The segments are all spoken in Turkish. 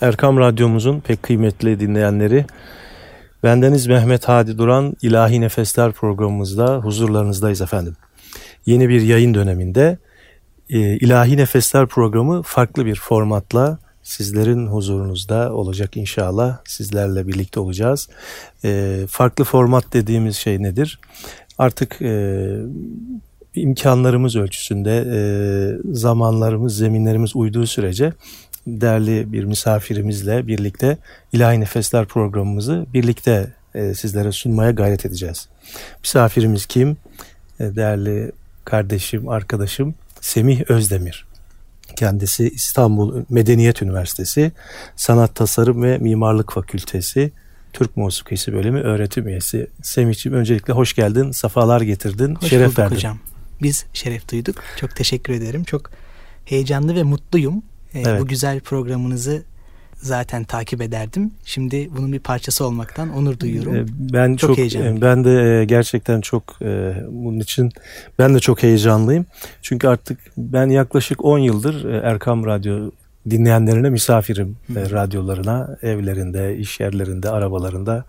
Erkam Radyomuzun pek kıymetli dinleyenleri, bendeniz Mehmet Hadi Duran İlahi Nefesler programımızda huzurlarınızdayız efendim. Yeni bir yayın döneminde e, İlahi Nefesler programı farklı bir formatla sizlerin huzurunuzda olacak inşallah. Sizlerle birlikte olacağız. E, farklı format dediğimiz şey nedir? Artık e, imkanlarımız ölçüsünde, zamanlarımız, zeminlerimiz uyduğu sürece değerli bir misafirimizle birlikte İlahi Nefesler programımızı birlikte e, sizlere sunmaya gayret edeceğiz. Misafirimiz kim? E, değerli kardeşim, arkadaşım Semih Özdemir. Kendisi İstanbul Medeniyet Üniversitesi Sanat Tasarım ve Mimarlık Fakültesi Türk Musikisi Bölümü öğretim üyesi. Semih'ciğim öncelikle hoş geldin, safalar getirdin, hoş şeref verdin. hocam. Biz şeref duyduk. Çok teşekkür ederim. Çok heyecanlı ve mutluyum. Ee, evet. Bu güzel programınızı zaten takip ederdim. Şimdi bunun bir parçası olmaktan onur duyuyorum. Ee, ben çok, çok heyecanlıyım. Ben de e, gerçekten çok e, bunun için ben de çok heyecanlıyım. Çünkü artık ben yaklaşık 10 yıldır e, Erkam Radyo dinleyenlerine misafirim Hı. radyolarına, evlerinde, iş yerlerinde, arabalarında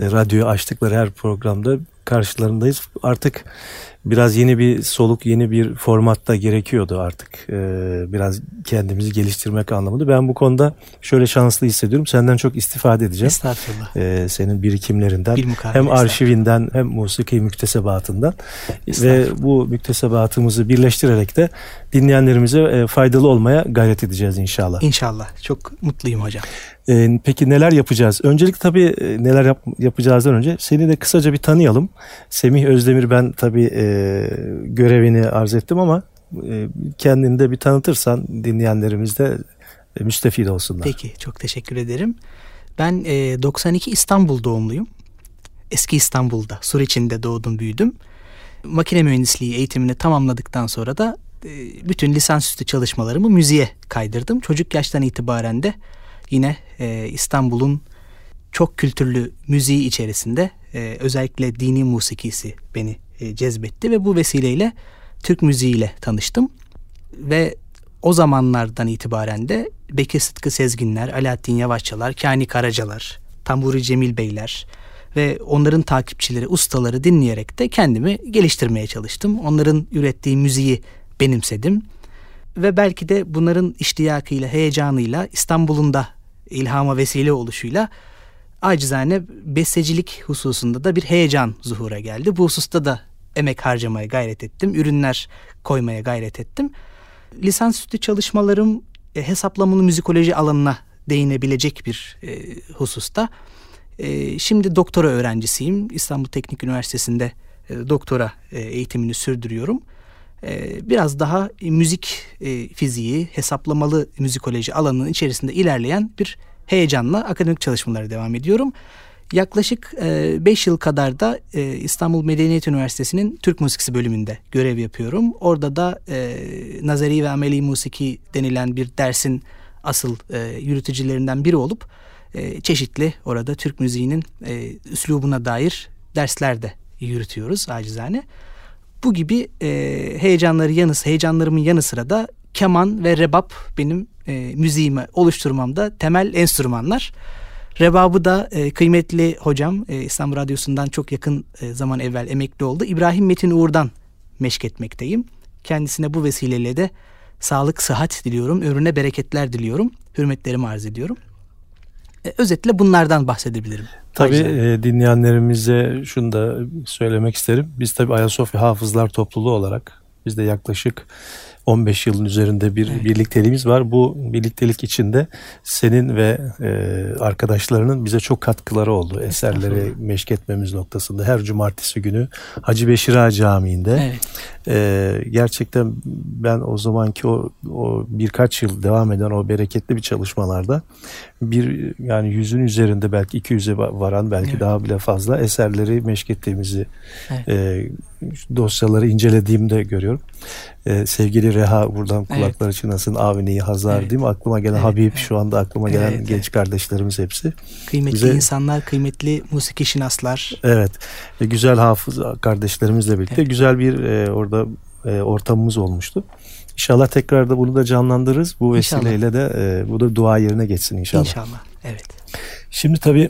radyoyu açtıkları her programda karşılarındayız. Artık biraz yeni bir soluk, yeni bir formatta gerekiyordu artık. Ee, biraz kendimizi geliştirmek anlamında. Ben bu konuda şöyle şanslı hissediyorum. Senden çok istifade edeceğim. Estağfurullah. Ee, senin birikimlerinden. Bir hem arşivinden hem musiki müktesebatından. Ve bu müktesebatımızı birleştirerek de dinleyenlerimize e, faydalı olmaya gayret edeceğiz inşallah. İnşallah. Çok mutluyum hocam. Ee, peki neler yapacağız? Öncelikle tabii e, neler yap, yapacağızdan önce seni de kısaca bir tanıyalım. Semih Özdemir ben tabii e, görevini arz ettim ama e, kendini de bir tanıtırsan dinleyenlerimiz de e, müstefid olsunlar. Peki çok teşekkür ederim. Ben e, 92 İstanbul doğumluyum. Eski İstanbul'da, Suriçin'de doğdum büyüdüm. Makine mühendisliği eğitimini tamamladıktan sonra da e, bütün lisansüstü çalışmalarımı müziğe kaydırdım. Çocuk yaştan itibaren de yine e, İstanbul'un çok kültürlü müziği içerisinde e, özellikle dini musikisi beni e, cezbetti ve bu vesileyle Türk müziğiyle tanıştım. Ve o zamanlardan itibaren de Bekir Sıtkı Sezginler, Alaaddin Yavaşçalar, Kani Karacalar, Tamburi Cemil Beyler ve onların takipçileri, ustaları dinleyerek de kendimi geliştirmeye çalıştım. Onların ürettiği müziği benimsedim. Ve belki de bunların iştiyakıyla, heyecanıyla İstanbul'un da ilhama vesile oluşuyla acizane bestecilik hususunda da bir heyecan zuhura geldi. Bu hususta da emek harcamaya gayret ettim. Ürünler koymaya gayret ettim. Lisansüstü çalışmalarım e, hesaplamalı müzikoloji alanına değinebilecek bir e, hususta. E, şimdi doktora öğrencisiyim. İstanbul Teknik Üniversitesi'nde e, doktora e, eğitimini sürdürüyorum. E, biraz daha müzik e, fiziği, hesaplamalı müzikoloji alanının içerisinde ilerleyen bir heyecanla akademik çalışmalara devam ediyorum. Yaklaşık 5 e, yıl kadar da e, İstanbul Medeniyet Üniversitesi'nin Türk Musikisi bölümünde görev yapıyorum. Orada da e, nazari ve ameli musiki denilen bir dersin asıl e, yürütücülerinden biri olup e, çeşitli orada Türk müziğinin e, üslubuna dair dersler de yürütüyoruz acizane. Bu gibi e, heyecanları yanı heyecanlarımın yanı sıra da keman ve rebap benim e, müziğimi oluşturmamda temel enstrümanlar. Rebabı da e, kıymetli hocam e, İstanbul Radyosu'ndan çok yakın e, zaman evvel emekli oldu. İbrahim Metin Uğur'dan meşk etmekteyim. Kendisine bu vesileyle de sağlık, sıhhat diliyorum. Ömrüne bereketler diliyorum. Hürmetlerimi arz ediyorum. E, özetle bunlardan bahsedebilirim. Tabii e, dinleyenlerimize şunu da söylemek isterim. Biz tabii Ayasofya Hafızlar Topluluğu olarak biz de yaklaşık 15 yılın üzerinde bir evet. birlikteliğimiz var. Bu birliktelik içinde senin ve e, arkadaşlarının bize çok katkıları oldu. Eserleri meşk etmemiz noktasında. Her cumartesi günü Hacı Beşir Ağa Camii'nde evet. E, gerçekten ben o zamanki o, o birkaç yıl devam eden o bereketli bir çalışmalarda bir yani yüzün üzerinde belki 200'e varan belki evet. daha bile fazla eserleri meşk ettiğimizi evet. e, dosyaları incelediğimde görüyorum. Ee, sevgili Reha buradan kulakları evet. çınlasın. Avni, Hazar evet. değil mi? Aklıma gelen evet, Habib evet. şu anda aklıma gelen evet, genç evet. kardeşlerimiz hepsi. Kıymetli Bize, insanlar, kıymetli musiki şinaslar. Evet. E, güzel hafız kardeşlerimizle birlikte evet. güzel bir e, orada e, ortamımız olmuştu. İnşallah tekrar da bunu da canlandırırız. Bu vesileyle de e, bu da dua yerine geçsin inşallah. İnşallah. Evet. Şimdi tabii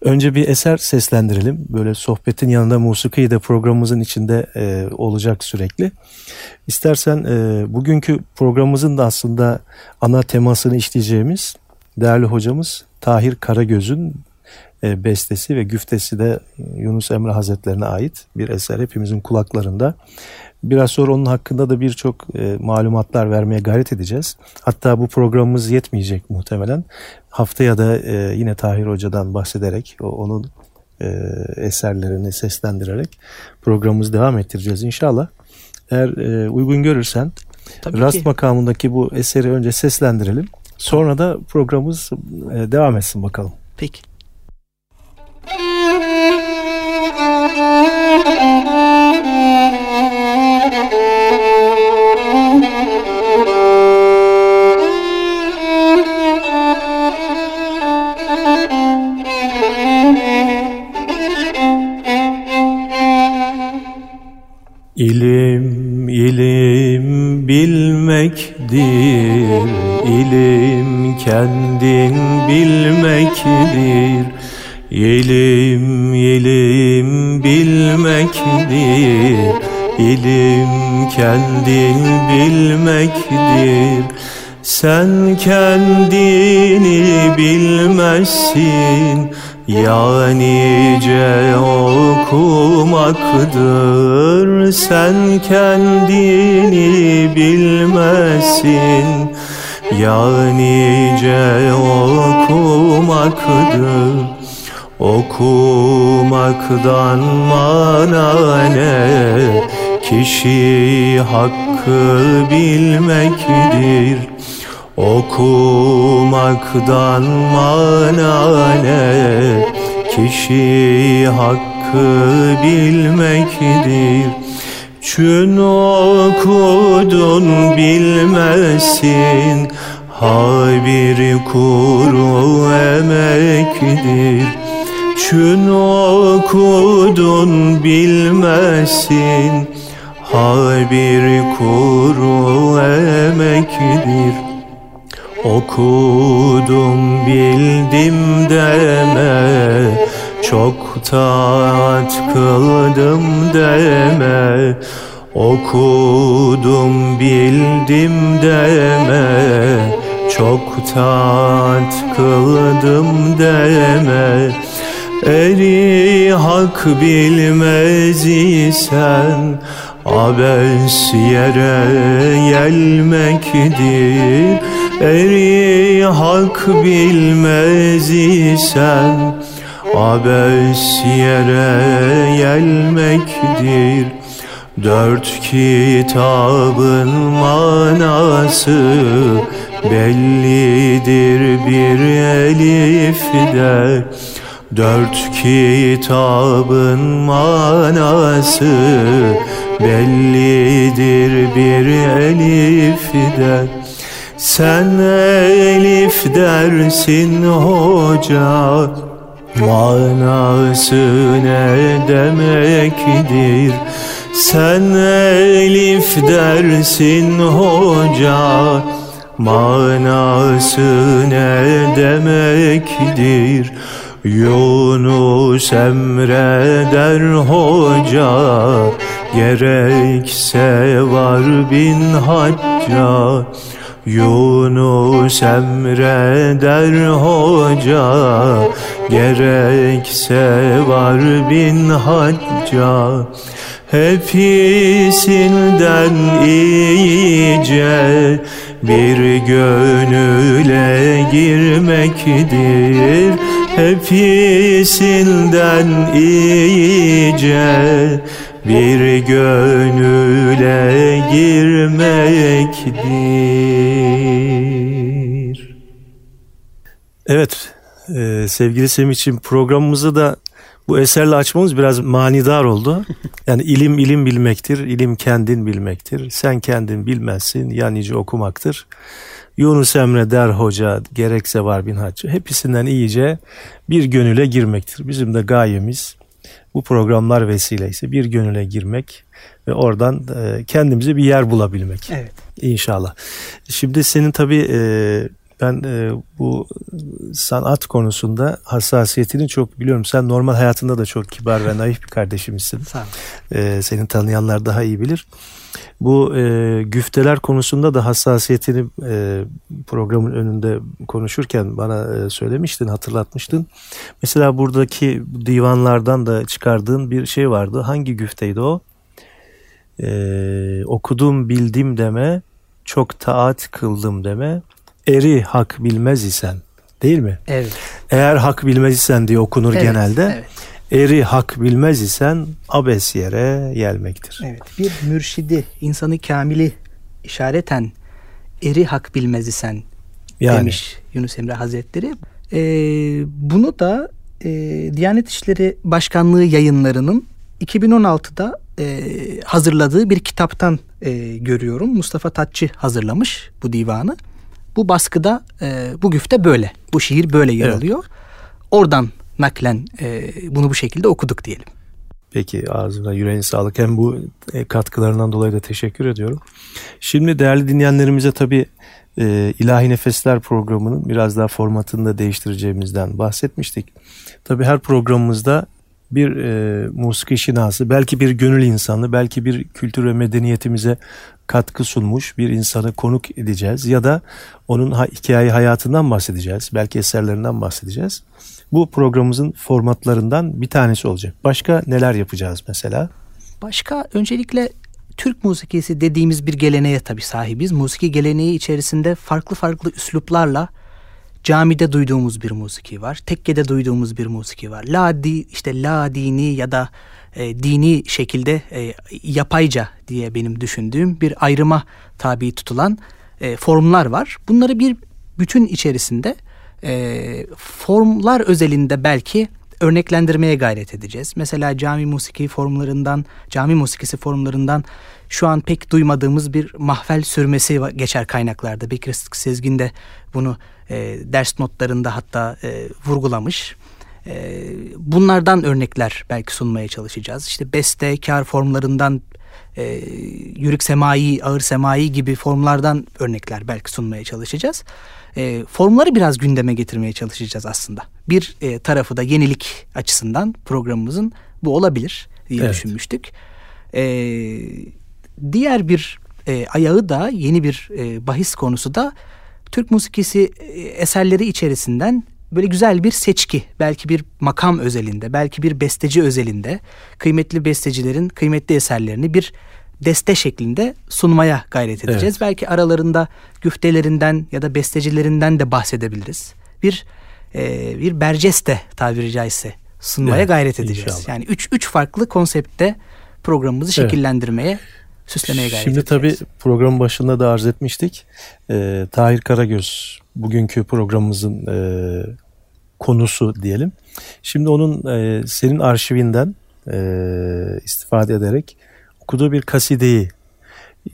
önce bir eser seslendirelim. Böyle sohbetin yanında musiki de programımızın içinde e, olacak sürekli. İstersen e, bugünkü programımızın da aslında ana temasını işleyeceğimiz değerli hocamız Tahir Karagöz'ün bestesi ve güftesi de Yunus Emre Hazretlerine ait bir eser hepimizin kulaklarında. Biraz sonra onun hakkında da birçok e, malumatlar vermeye gayret edeceğiz. Hatta bu programımız yetmeyecek muhtemelen. Haftaya da e, yine Tahir Hoca'dan bahsederek, onun e, eserlerini seslendirerek programımızı devam ettireceğiz inşallah. Eğer e, uygun görürsen Tabii Rast ki. makamındaki bu eseri önce seslendirelim. Sonra da programımız e, devam etsin bakalım. Peki. İlim, ilim bilmektir, ilim kendin bilmektir. İlim, ilim bilmektir, ilim kendin bilmektir. Sen kendini bilmezsin, Yanice okumaktır. Sen kendini bilmezsin. Yanice okumaktır Okumaktan mana ne? Kişi hakkı bilmektir. Okumaktan mana ne? Kişi hakkı bilmektir. Çün okudun bilmesin. Ha bir kuru emektir Çün okudun bilmesin Ha bir kuru emektir. Okudum bildim deme Çok taat kıldım deme. Okudum bildim deme Çok taat kıldım deme Eri hak bilmez isen Abes yere gelmektir. Eri hak bilmez isen Abes yere gelmektir. Dört kitabın manası Bellidir bir elifde Dört kitabın manası Bellidir bir elifde. Sen elif dersin hoca Manası ne demektir? Sen elif dersin hoca Manası ne demektir Yunus emreder hoca Gerekse var bin hacca. Yunus emreder hoca Gerekse var bin hacca. Hepsinden iyice bir gönüle girmektir Hepsinden iyice bir gönüle girmektir. Evet e, sevgili Semih'ciğim programımızı da bu eserle açmamız biraz manidar oldu. Yani ilim ilim bilmektir, ilim kendin bilmektir. Sen kendin bilmezsin, yanice okumaktır. Yunus Emre der hoca, gerekse var bin hacı. Hepsinden iyice bir gönüle girmektir. Bizim de gayemiz bu programlar vesileyse bir gönüle girmek ve oradan e, kendimize bir yer bulabilmek. Evet. İnşallah. Şimdi senin tabii e, ben e, bu sanat konusunda hassasiyetini çok biliyorum. Sen normal hayatında da çok kibar ve naif bir kardeşimizsin. Sağ ol. E, senin tanıyanlar daha iyi bilir. Bu e, güfteler konusunda da hassasiyetini e, programın önünde konuşurken bana e, söylemiştin, hatırlatmıştın. Mesela buradaki divanlardan da çıkardığın bir şey vardı. Hangi güfteydi o? E, okudum bildim deme, çok taat kıldım deme, eri hak bilmez isen. Değil mi? Evet. Eğer hak bilmez isen diye okunur Evet, genelde. Evet. Eri hak bilmez isen abes yere gelmektir. Evet. Bir mürşidi, insanı kamili işareten eri hak bilmez isen Yani demiş Yunus Emre Hazretleri. Ee, bunu da e, Diyanet İşleri Başkanlığı yayınlarının 2016'da e, hazırladığı bir kitaptan e, görüyorum. Mustafa Tatçı hazırlamış bu divanı. Bu baskıda e, bu güfte böyle. Bu şiir böyle yer Evet. alıyor. Oradan naklen e, bunu bu şekilde okuduk diyelim. Peki ağzına yüreğine sağlık. Hem bu e, katkılarından dolayı da teşekkür ediyorum. Şimdi değerli dinleyenlerimize tabii e, İlahi Nefesler programının biraz daha formatını da değiştireceğimizden bahsetmiştik. Tabii her programımızda bir e, musiki şinası, belki bir gönül insanı, belki bir kültür ve medeniyetimize katkı sunmuş bir insanı konuk edeceğiz ya da onun ha- hikaye hayatından bahsedeceğiz, belki eserlerinden bahsedeceğiz. Bu programımızın formatlarından bir tanesi olacak. Başka neler yapacağız mesela? Başka öncelikle Türk musikisi dediğimiz bir geleneğe tabii sahibiz. Musiki geleneği içerisinde farklı farklı üsluplarla camide duyduğumuz bir musiki var. Tekkede duyduğumuz bir musiki var. La di, işte la dini ya da e, dini şekilde e, yapayca diye benim düşündüğüm bir ayrıma tabi tutulan e, formlar var. Bunları bir bütün içerisinde e, formlar özelinde belki örneklendirmeye gayret edeceğiz. Mesela cami musiki formlarından, cami musikisi formlarından şu an pek duymadığımız bir mahvel sürmesi geçer kaynaklarda. Bekir Sezgin de bunu e, ders notlarında hatta e, vurgulamış. E, bunlardan örnekler belki sunmaya çalışacağız. İşte bestekar formlarından e, yürük semai, ağır semai gibi formlardan örnekler belki sunmaya çalışacağız. E, formları biraz gündeme getirmeye çalışacağız aslında. Bir e, tarafı da yenilik açısından programımızın bu olabilir diye Evet. düşünmüştük. E, diğer bir e, ayağı da yeni bir e, bahis konusu da Türk musikisi e, eserleri içerisinden böyle güzel bir seçki, belki bir makam özelinde, belki bir besteci özelinde kıymetli bestecilerin kıymetli eserlerini bir deste şeklinde sunmaya gayret edeceğiz. Evet. Belki aralarında güftelerinden ya da bestecilerinden de bahsedebiliriz. Bir e, bir berceste tabiri caizse sunmaya Evet, gayret edeceğiz. inşallah. Yani üç, üç farklı konseptte programımızı Evet. şekillendirmeye, süslemeye gayret Şimdi tabii programın başında da arz etmiştik. Ee, Tahir Karagöz bugünkü programımızın e, konusu diyelim. Şimdi onun e, senin arşivinden e, istifade ederek okuduğu bir kasideyi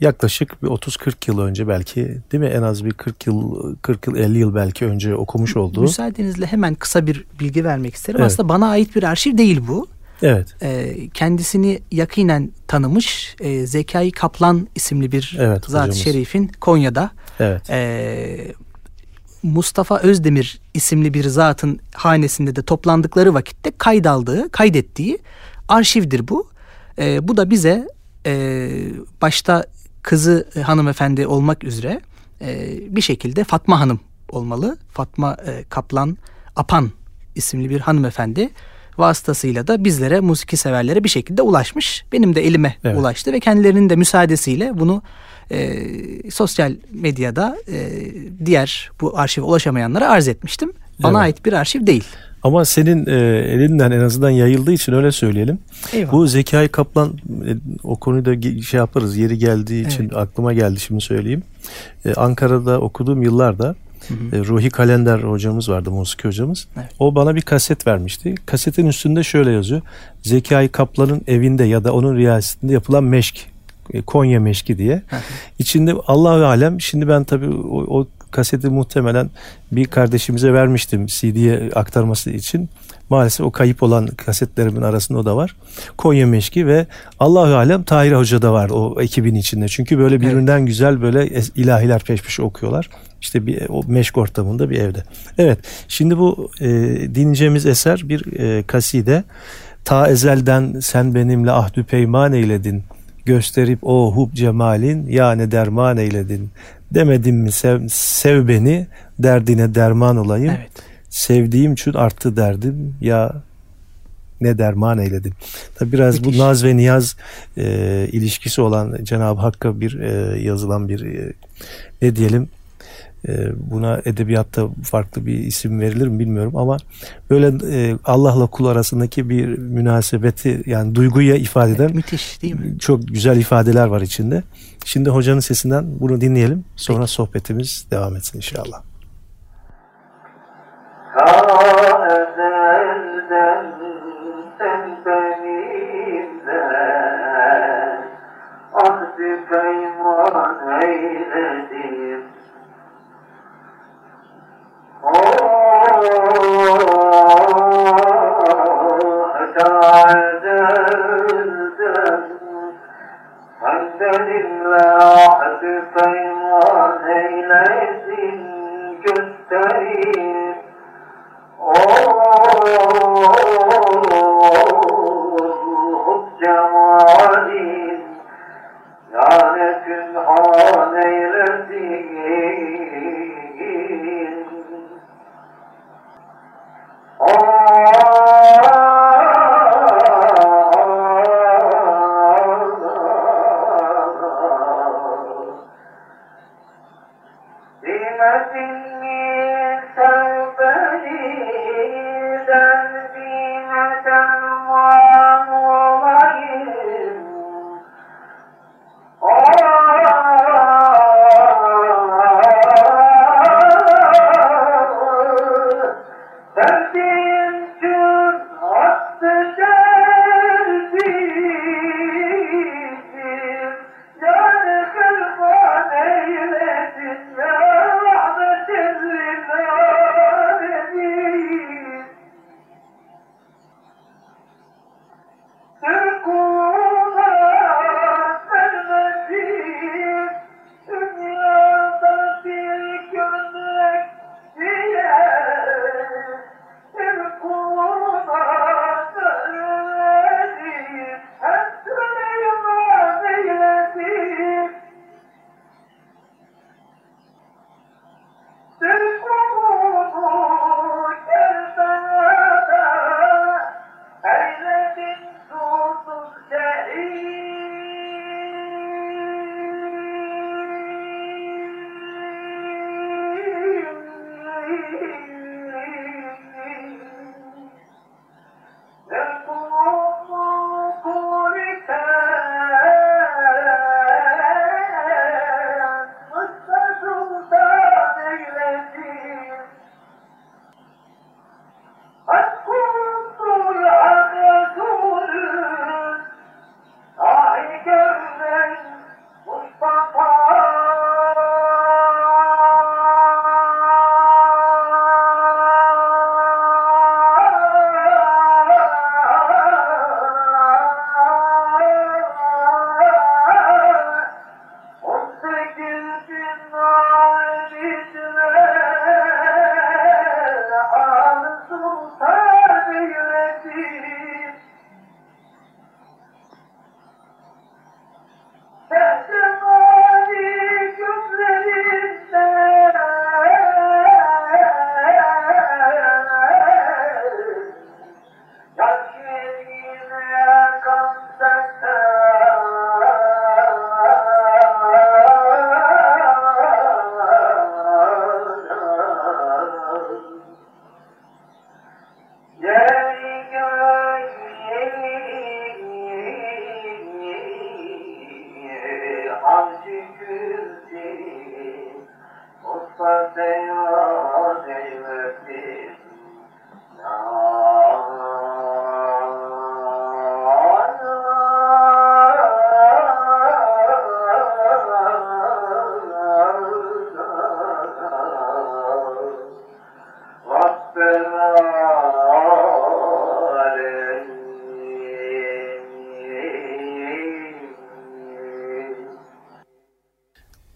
yaklaşık bir 30-40 yıl önce belki değil mi en az bir 40 yıl 40 yıl 50 yıl belki önce okumuş olduğu. Müsaadenizle hemen kısa bir bilgi vermek isterim. Evet. Aslında bana ait bir arşiv değil bu. Evet. Ee, kendisini yakinen tanımış e, Zekai Kaplan isimli bir Evet, zat şerifin Konya'da Evet. e, Mustafa Özdemir isimli bir zatın hanesinde de toplandıkları vakitte kaydaldığı, kaydettiği arşivdir bu. E, bu da bize e, başta kızı e, hanımefendi olmak üzere e, bir şekilde Fatma Hanım olmalı. Fatma e, Kaplan Apan isimli bir hanımefendi vasıtasıyla da bizlere musiki severlere bir şekilde ulaşmış. Benim de elime Evet. ulaştı ve kendilerinin de müsaadesiyle bunu e, sosyal medyada e, diğer bu arşive ulaşamayanlara arz etmiştim. Bana Evet. ait bir arşiv değil. Ama senin e, elinden en azından yayıldığı için öyle söyleyelim. Eyvallah. Bu Zekai Kaplan e, o konuyu da şey yaparız. Yeri geldiği için Evet. aklıma geldi şimdi söyleyeyim. E, Ankara'da okuduğum yıllarda e, Ruhi Kalender hocamız vardı, musiki hocamız. Evet. O bana bir kaset vermişti. Kasetin üstünde şöyle yazıyor. Zekai Kaplan'ın evinde ya da onun riyasetinde yapılan meşk. e, Konya meşki diye. Hı hı. İçinde Allahu alem şimdi ben tabii o, o kaseti muhtemelen bir kardeşimize vermiştim CD'ye aktarması için. Maalesef o kayıp olan kasetlerimin arasında o da var. Konya Meşki ve Allahu Alem Tahir Hoca da var o ekibin içinde. Çünkü böyle birbirinden evet. güzel böyle ilahiler peş peşe okuyorlar. İşte bir o meşk ortamında bir evde. Evet şimdi bu e, dinleyeceğimiz eser bir e, kaside. Ta ezelden sen benimle ahdü peyman eyledin. Gösterip o hub cemalin yani derman eyledin. Demedim mi sev, sev beni derdine derman olayım. Evet. Sevdiğim için arttı derdim ya ne derman eyledin. Tabi biraz Müthiş. bu naz ve niyaz e, ilişkisi olan Cenab-ı Hakk'a bir e, yazılan bir e, ne diyelim buna edebiyatta farklı bir isim verilir mi bilmiyorum ama böyle e, Allah'la kul arasındaki bir münasebeti yani duyguya ifade eden evet, müthiş değil mi? Çok güzel ifadeler var içinde. Şimdi hocanın sesinden bunu dinleyelim. Sonra Peki. sohbetimiz devam etsin inşallah. Ta ezelden sen benimle ahdi peyman eyledin Benimle ahdi peyman eylesin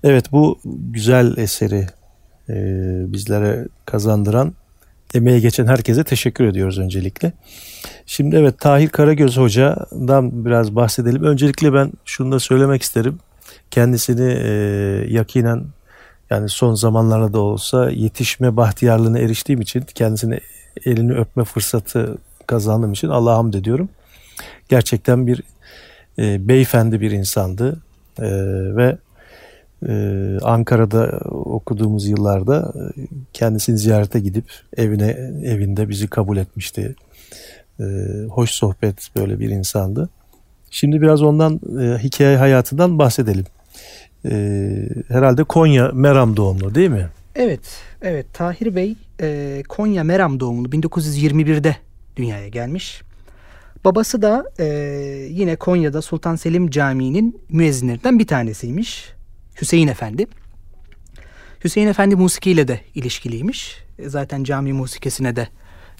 Evet bu güzel eseri e, bizlere kazandıran emeğe geçen herkese teşekkür ediyoruz öncelikle. Şimdi evet Tahir Karagöz Hoca'dan biraz bahsedelim. Öncelikle ben şunu da söylemek isterim. Kendisini e, yakinen yani son zamanlarda da olsa yetişme bahtiyarlığına eriştiğim için kendisini elini öpme fırsatı kazandığım için Allah'a hamd ediyorum. Gerçekten bir e, beyefendi bir insandı e, ve ee, Ankara'da okuduğumuz yıllarda e, kendisini ziyarete gidip evine evinde bizi kabul etmişti. Ee, hoş sohbet böyle bir insandı. Şimdi biraz ondan e, hikaye hayatından bahsedelim. Ee, herhalde Konya Meram doğumlu değil mi? Evet, evet. Tahir Bey e, Konya Meram doğumlu 1921'de dünyaya gelmiş. Babası da e, yine Konya'da Sultan Selim Camii'nin müezzinlerinden bir tanesiymiş. Hüseyin Efendi. Hüseyin Efendi musikiyle de ilişkiliymiş. E, zaten cami musikesine de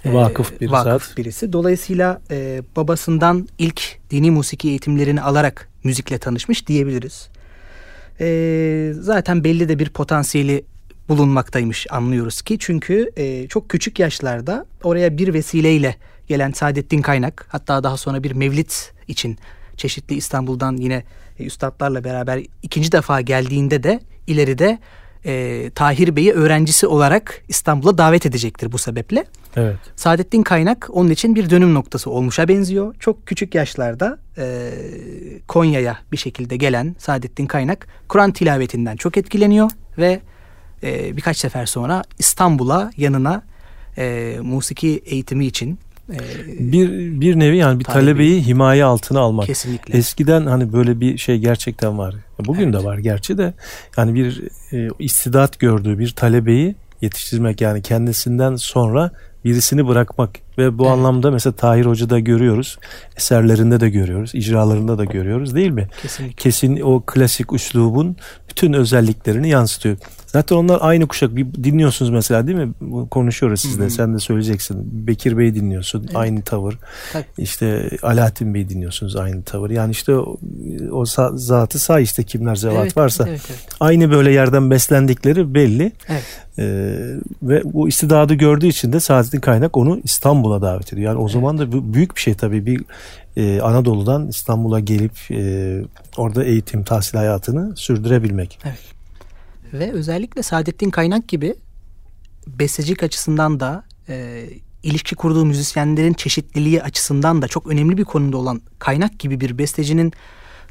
e, vakıf, bir vakıf zat. birisi. Dolayısıyla e, babasından ilk dini musiki eğitimlerini alarak müzikle tanışmış diyebiliriz. E, zaten belli de bir potansiyeli bulunmaktaymış anlıyoruz ki. Çünkü e, çok küçük yaşlarda oraya bir vesileyle gelen Saadettin Kaynak hatta daha sonra bir mevlit için çeşitli İstanbul'dan yine e, üstadlarla beraber ikinci defa geldiğinde de ileride e, Tahir Bey'i öğrencisi olarak İstanbul'a davet edecektir bu sebeple. Evet. Saadettin Kaynak onun için bir dönüm noktası olmuşa benziyor. Çok küçük yaşlarda e, Konya'ya bir şekilde gelen Saadettin Kaynak Kur'an tilavetinden çok etkileniyor ve e, birkaç sefer sonra İstanbul'a yanına e, musiki eğitimi için ee, bir bir nevi yani bir talebi, talebeyi himaye altına almak. Kesinlikle. Eskiden hani böyle bir şey gerçekten var. Bugün evet. de var gerçi de yani bir e, istidat gördüğü bir talebeyi yetiştirmek yani kendisinden sonra birisini bırakmak ve bu evet. anlamda mesela Tahir Hoca'da görüyoruz. Eserlerinde de görüyoruz. icralarında da görüyoruz değil mi? Kesinlikle. Kesin o klasik üslubun bütün özelliklerini yansıtıyor. Zaten onlar aynı kuşak. Bir dinliyorsunuz mesela değil mi? Konuşuyoruz sizle. Hı-hı. Sen de söyleyeceksin. Bekir Bey dinliyorsun. Evet. Aynı tavır. Tabii. İşte Alaaddin Bey dinliyorsunuz. Aynı tavır. Yani işte o, o zatı say işte kimler zevat evet, varsa. Evet, evet. Aynı böyle yerden beslendikleri belli. Evet. Ee, ve bu istidadı gördüğü için de Saadettin Kaynak onu İstanbul'a davet ediyor. Yani o zaman da büyük bir şey tabii. Bir e, Anadolu'dan İstanbul'a gelip e, orada eğitim, tahsil hayatını sürdürebilmek. Evet. Ve özellikle Saadettin Kaynak gibi bestecilik açısından da e, ilişki kurduğu müzisyenlerin çeşitliliği açısından da çok önemli bir konuda olan Kaynak gibi bir bestecinin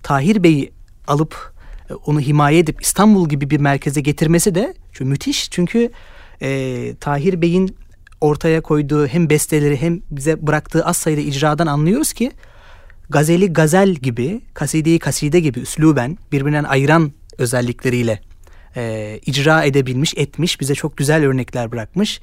Tahir Bey'i alıp e, onu himaye edip İstanbul gibi bir merkeze getirmesi de çok müthiş. Çünkü e, Tahir Bey'in ortaya koyduğu hem besteleri hem bize bıraktığı az sayıda icradan anlıyoruz ki gazeli gazel gibi, kasideyi kaside gibi üsluben birbirinden ayıran özellikleriyle e, icra edebilmiş, etmiş. Bize çok güzel örnekler bırakmış.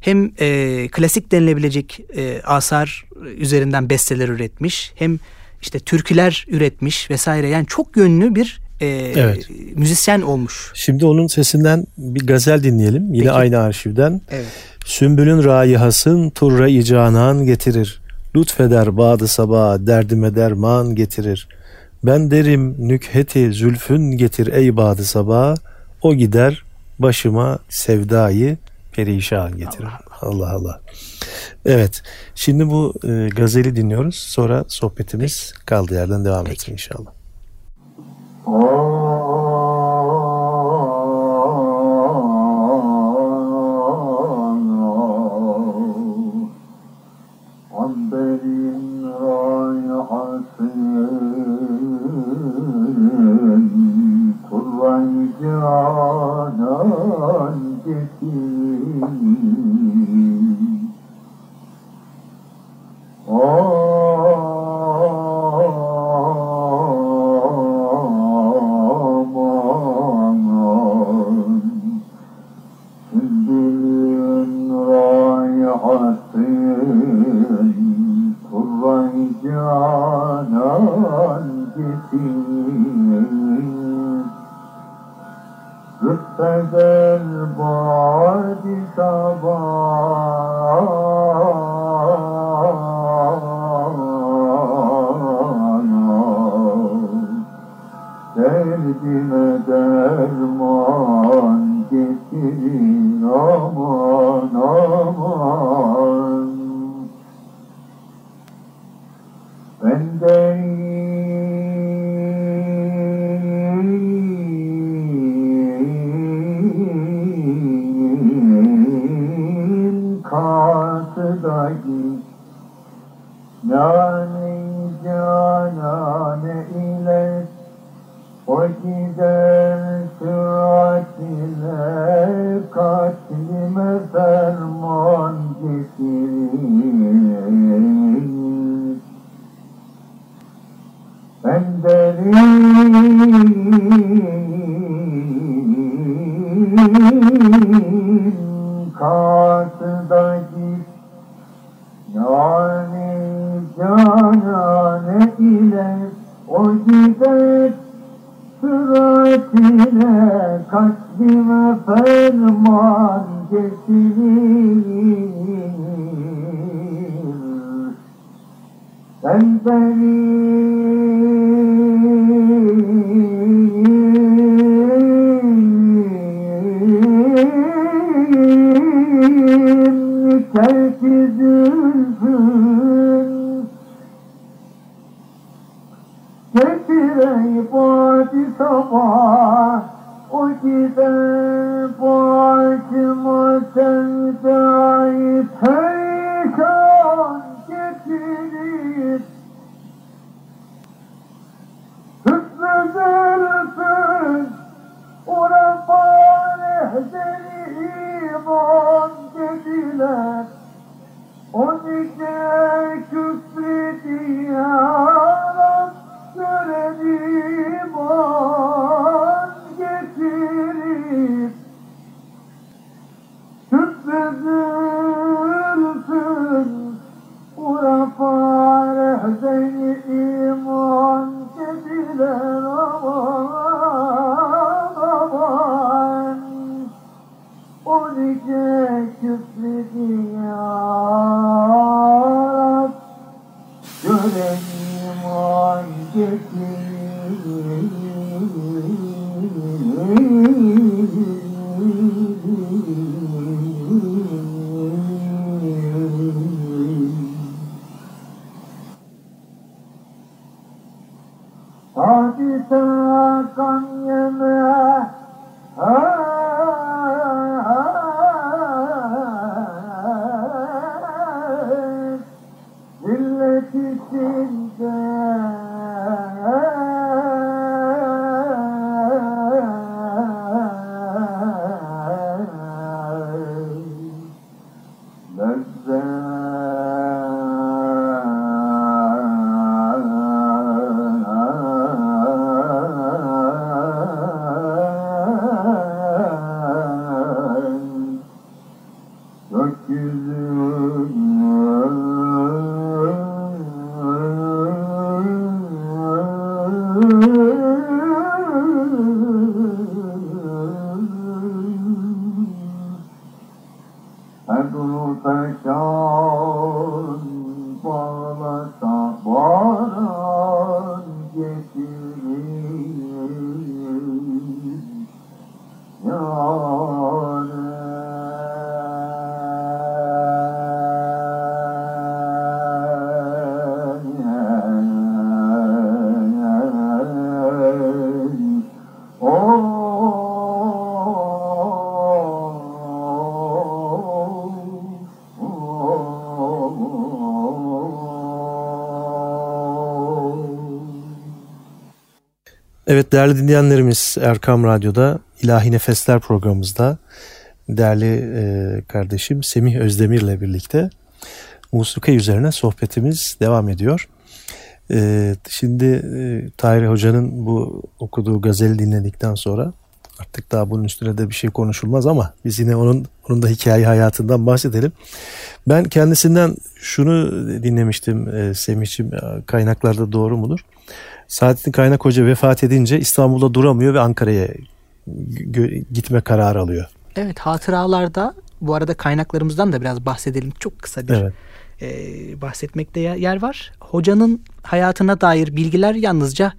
Hem e, klasik denilebilecek e, asar üzerinden besteler üretmiş. Hem işte türküler üretmiş vesaire. Yani çok yönlü bir e, evet. müzisyen olmuş. Şimdi onun sesinden bir gazel dinleyelim. Yine Peki. aynı arşivden. Evet. Sümbülün rayihasın turra-i canan getirir. Lütfeder badı sabah derdime derman getirir. Ben derim nükheti zülfün getir ey badı sabah. O gider başıma sevdayı perişan getirir. Allah Allah. Allah. Evet. Şimdi bu e, gazeli dinliyoruz. Sonra sohbetimiz kaldığı yerden devam Peki. etsin inşallah. Lütfeder badi sabah ferman getirir Evet değerli dinleyenlerimiz Erkam Radyo'da İlahi Nefesler programımızda değerli e, kardeşim Semih Özdemir ile birlikte musika üzerine sohbetimiz devam ediyor. E, şimdi e, Tahir Hoca'nın bu okuduğu gazeli dinledikten sonra artık daha bunun üstüne de bir şey konuşulmaz ama biz yine onun onun da hikaye hayatından bahsedelim. Ben kendisinden şunu dinlemiştim e, Semih'ciğim kaynaklarda doğru mudur? Saadettin Kaynak Hoca vefat edince İstanbul'da duramıyor ve Ankara'ya gitme kararı alıyor. Evet hatıralarda bu arada kaynaklarımızdan da biraz bahsedelim. Çok kısa bir Evet. e, bahsetmekte yer- var. Hocanın hayatına dair bilgiler yalnızca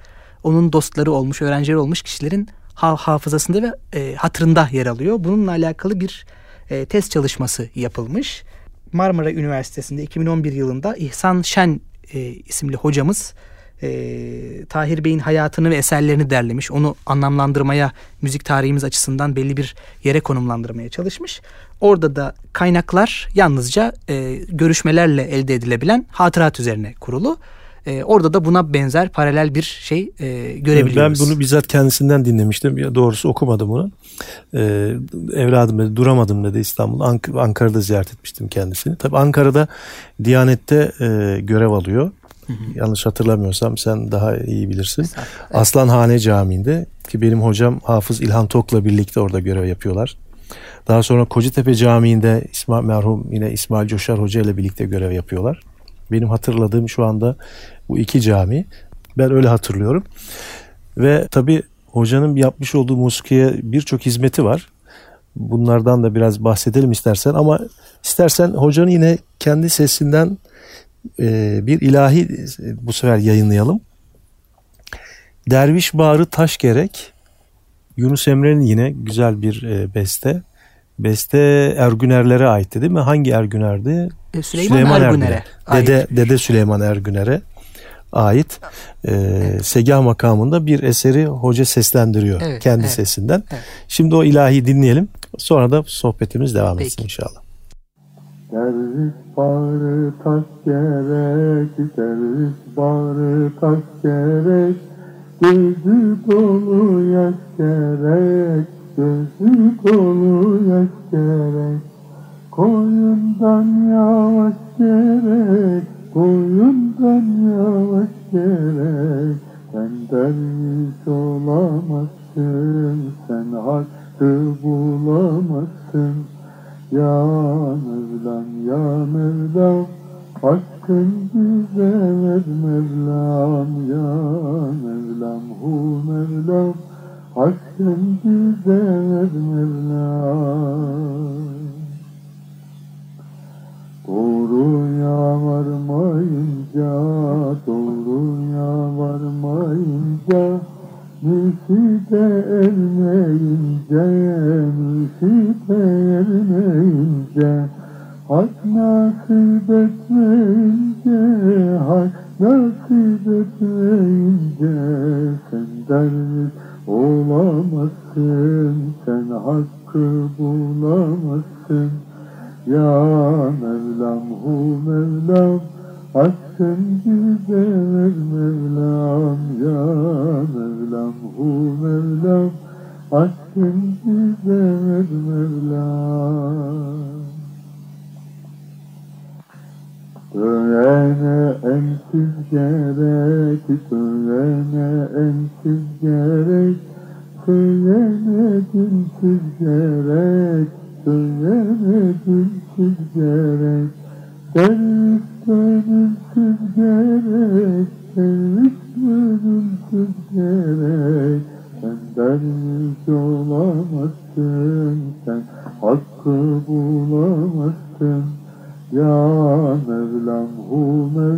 onun dostları olmuş, öğrencileri olmuş kişilerin ha- hafızasında ve e, hatırında yer alıyor. Bununla alakalı bir e, test çalışması yapılmış. Marmara Üniversitesi'nde 2011 yılında İhsan Şen e, isimli hocamız e, Tahir Bey'in hayatını ve eserlerini derlemiş. Onu anlamlandırmaya, müzik tarihimiz açısından belli bir yere konumlandırmaya çalışmış. Orada da kaynaklar yalnızca e, görüşmelerle elde edilebilen hatırat üzerine kurulu. E, orada da buna benzer paralel bir şey e, görebiliyoruz. Ben bunu bizzat kendisinden dinlemiştim. Ya doğrusu okumadım bunu. Ee, evladım dedi duramadım dedi İstanbul. Ank Ankara'da ziyaret etmiştim kendisini. Tabii Ankara'da Diyanet'te e, görev alıyor. Hı hı. Yanlış hatırlamıyorsam sen daha iyi bilirsin. Evet. Aslanhane Camii'nde ki benim hocam Hafız İlhan Tok'la birlikte orada görev yapıyorlar. Daha sonra Kocatepe Camii'nde İsmail merhum yine İsmail Coşar Hoca ile birlikte görev yapıyorlar. Benim hatırladığım şu anda bu iki cami. Ben öyle hatırlıyorum. Ve tabii hocanın yapmış olduğu musikiye birçok hizmeti var. Bunlardan da biraz bahsedelim istersen ama istersen hocanın yine kendi sesinden e, bir ilahi bu sefer yayınlayalım. Derviş Bağrı Taş Gerek Yunus Emre'nin yine güzel bir e, beste. Beste Ergünerlere aitti değil mi? Hangi Ergüner'di? E, Süleyman, Süleyman Ergüner'e. Ergüner. Dede, Dede Süleyman Ergüner'e ait e, segah makamında bir eseri hoca seslendiriyor evet, kendi evet, sesinden. Evet. Şimdi o ilahi dinleyelim. Sonra da sohbetimiz devam Peki. etsin inşallah. Derviş bağrı taş gerek, derviş bağrı taş gerek, gözü dolu yaş gerek, gözü dolu yaş gerek, koyundan yavaş gerek, Boyundan yavaş gerek. Sen derviş olamazsın Sen hakkı bulamazsın. Ya Mevlam ya Mevlam Aşkın bize ver Mevlam. Ya Mevlam hu Mevlam Aşkın bize ver Mevlam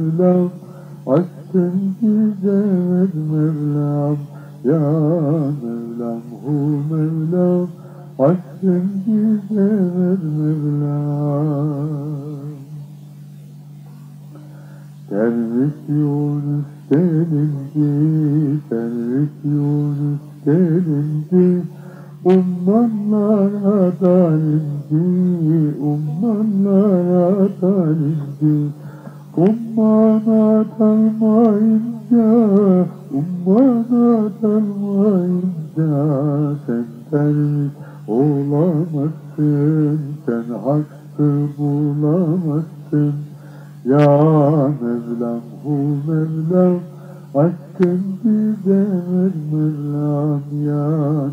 Mevlam Aşkın bize ver Mevlam. Ya Mevlam hu Mevlam Aşkın bize ver Mevlam. Derviş Yunus deninci Derviş Yunus deninci Ummanlara dalinci Ummanlara dalinci Ummana dalmayınca Ummana dalmayınca Sen derviş olamazsın Sen hakkı bulamazsın Ya Mevlam hu Mevlam Aşkın Ya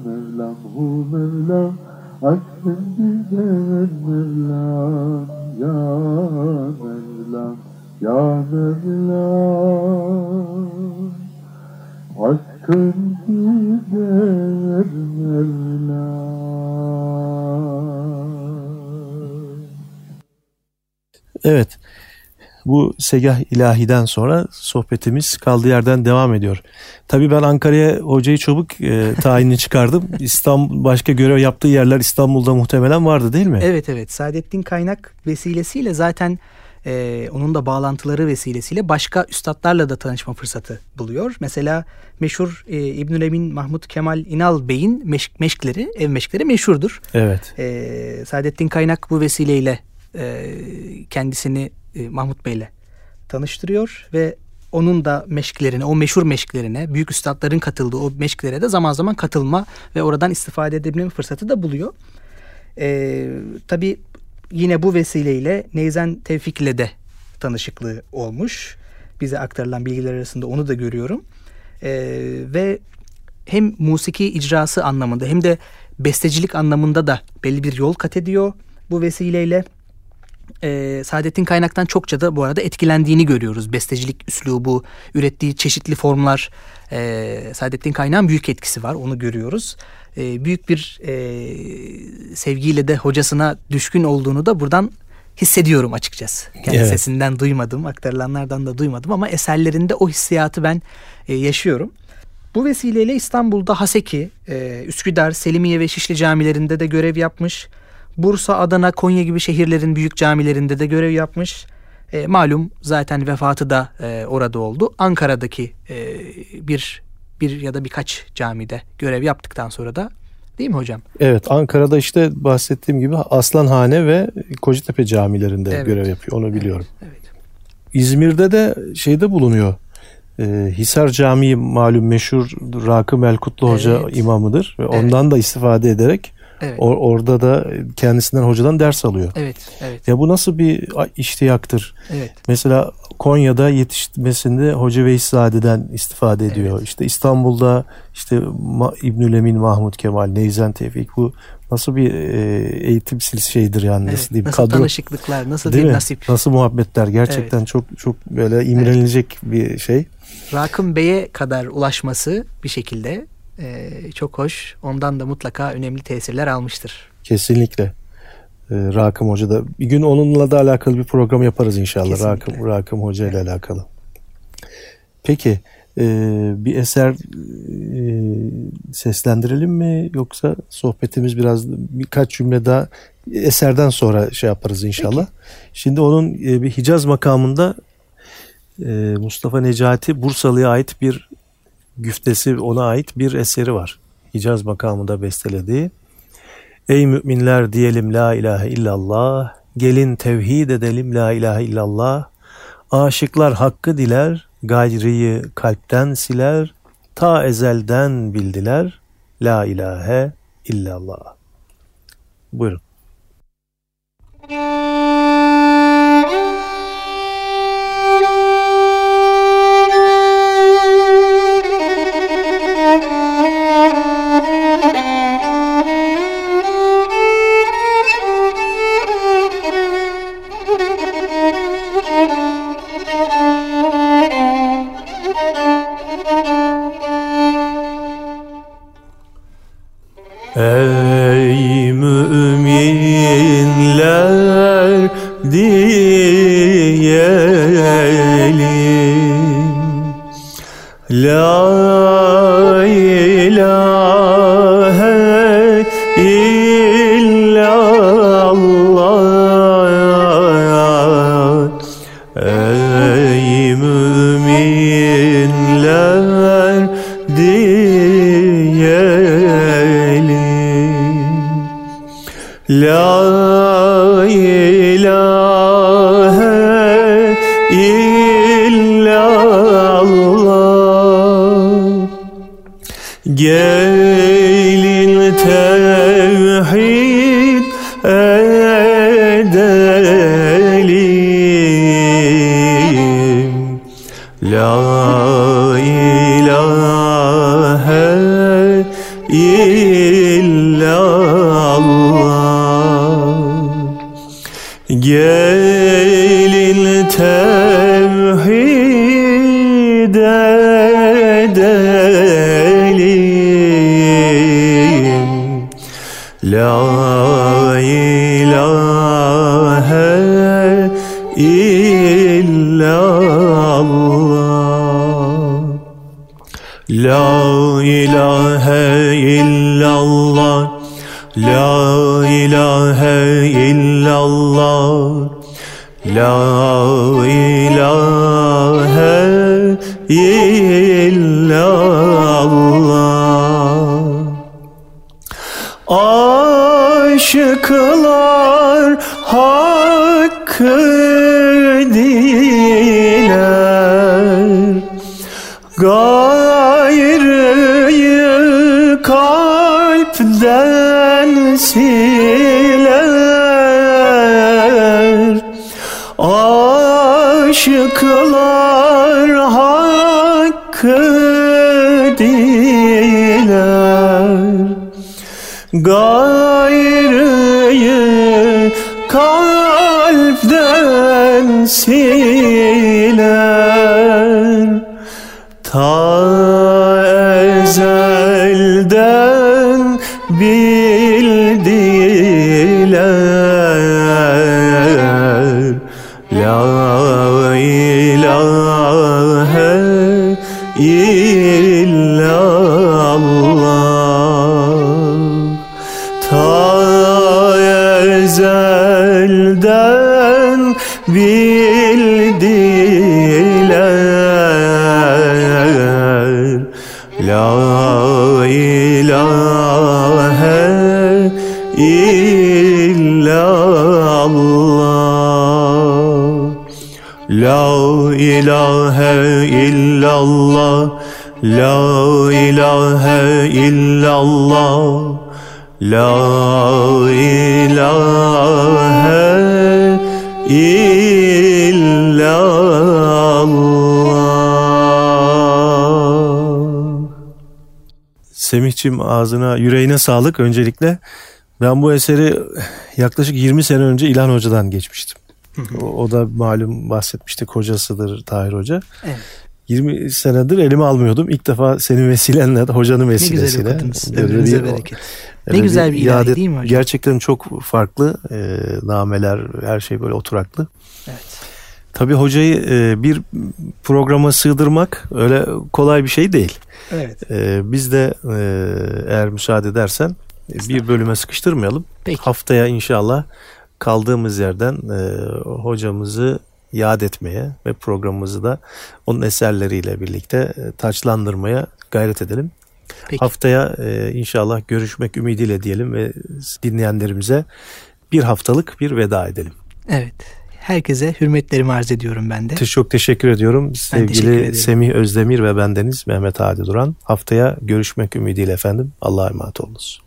Mevlam hu Mevlam Aşkın Ya Mevlam Ya Mevlam Aşkın bize ver Mevlam Evet. Bu segah ilahiden sonra sohbetimiz kaldığı yerden devam ediyor. Tabii ben Ankara'ya hocayı çabuk e, tayinini çıkardım. İstanbul başka görev yaptığı yerler İstanbul'da muhtemelen vardı değil mi? Evet evet. Saadettin Kaynak vesilesiyle zaten e, onun da bağlantıları vesilesiyle başka üstadlarla da tanışma fırsatı buluyor. Mesela meşhur e, İbnül Emin Mahmut Kemal İnal Bey'in meşk, meşkleri, ev meşkleri meşhurdur. Evet. E, Saadettin Kaynak bu vesileyle e, kendisini e, Mahmut Bey'le tanıştırıyor ve onun da meşklerine, o meşhur meşklerine, büyük üstadların katıldığı o meşklere de zaman zaman katılma ve oradan istifade edebilme fırsatı da buluyor. Ee, tabii yine bu vesileyle Neyzen Tevfik ile de tanışıklığı olmuş. Bize aktarılan bilgiler arasında onu da görüyorum. Ee, ve hem musiki icrası anlamında hem de bestecilik anlamında da belli bir yol kat ediyor bu vesileyle e, Saadettin Kaynak'tan çokça da bu arada etkilendiğini görüyoruz. Bestecilik üslubu, ürettiği çeşitli formlar. E, Saadettin Kaynak'ın büyük etkisi var onu görüyoruz. E, büyük bir e, sevgiyle de hocasına düşkün olduğunu da buradan hissediyorum açıkçası. Kendi evet. sesinden duymadım, aktarılanlardan da duymadım ama eserlerinde o hissiyatı ben e, yaşıyorum. Bu vesileyle İstanbul'da Haseki, e, Üsküdar, Selimiye ve Şişli camilerinde de görev yapmış. Bursa, Adana, Konya gibi şehirlerin büyük camilerinde de görev yapmış. E, malum zaten vefatı da e, orada oldu. Ankara'daki e, bir bir ya da birkaç camide görev yaptıktan sonra da değil mi hocam? Evet Ankara'da işte bahsettiğim gibi Aslanhane ve Kocatepe camilerinde evet. görev yapıyor onu biliyorum. Evet, evet. İzmir'de de şeyde bulunuyor. E, Hisar Camii malum meşhur Rakım Elkutlu Hoca evet. imamıdır ve evet. ondan da istifade ederek Evet. Or, orada da kendisinden hocadan ders alıyor. Evet, evet. Ya bu nasıl bir iştiyaktır? Evet. Mesela Konya'da yetişmesinde Hoca Veysade'den istifade ediyor. Evet. İşte İstanbul'da işte İbnül Emin Mahmut Kemal, Neyzen Tevfik bu nasıl bir e, eğitim şeyidir yani evet. nasıl diyeyim nasıl kadro tanışıklıklar nasıl Değil bir mi? nasip nasıl muhabbetler gerçekten evet. çok çok böyle imrenilecek evet. bir şey Rakım Bey'e kadar ulaşması bir şekilde e, çok hoş. Ondan da mutlaka önemli tesirler almıştır. Kesinlikle. E, Rakım Hoca da bir gün onunla da alakalı bir program yaparız inşallah. Kesinlikle. Rakım, Rakım Hoca ile evet. alakalı. Peki e, bir eser e, seslendirelim mi yoksa sohbetimiz biraz birkaç cümle daha eserden sonra şey yaparız inşallah. Peki. Şimdi onun e, bir Hicaz makamında e, Mustafa Necati Bursalı'ya ait bir güftesi ona ait bir eseri var. Hicaz makamında bestelediği. Ey müminler diyelim la ilahe illallah, gelin tevhid edelim la ilahe illallah. Aşıklar hakkı diler, gayriyi kalpten siler, ta ezelden bildiler la ilahe illallah. Buyurun. La ilahe diler Gayrıyı kalpten siler. Aşıklar hakkı diler. Gayrıyı kalpten bildiler. La ilahe illallah. La ilahe illallah. La ilahe illallah. La ilahe illallah. Semihçim ağzına yüreğine sağlık öncelikle. Ben bu eseri yaklaşık 20 sene önce İlhan Hoca'dan geçmiştim. O, o da malum bahsetmiştik hocasıdır Tahir Hoca. Evet. 20 senedir elime almıyordum. İlk defa senin vesilenle, hocanın Ne güzel vesilesiyle. okudunuz. Ömrünüze bir- bereket. Ne güzel bir ilahi iade- değil mi hocam? Gerçekten çok farklı e, nameler, her şey böyle oturaklı. Evet. Tabii hocayı e, bir programa sığdırmak öyle kolay bir şey değil. Evet. E, biz de e, eğer müsaade edersen bir bölüme sıkıştırmayalım. Peki. Haftaya inşallah kaldığımız yerden e, hocamızı yad etmeye ve programımızı da onun eserleriyle birlikte e, taçlandırmaya gayret edelim. Peki. Haftaya e, inşallah görüşmek ümidiyle diyelim ve dinleyenlerimize bir haftalık bir veda edelim. Evet. Herkese hürmetlerimi arz ediyorum ben de. Çok teşekkür ediyorum. teşekkür Sevgili ederim. Semih Özdemir ve bendeniz Mehmet Hadi Duran. Haftaya görüşmek ümidiyle efendim. Allah'a emanet olunuz.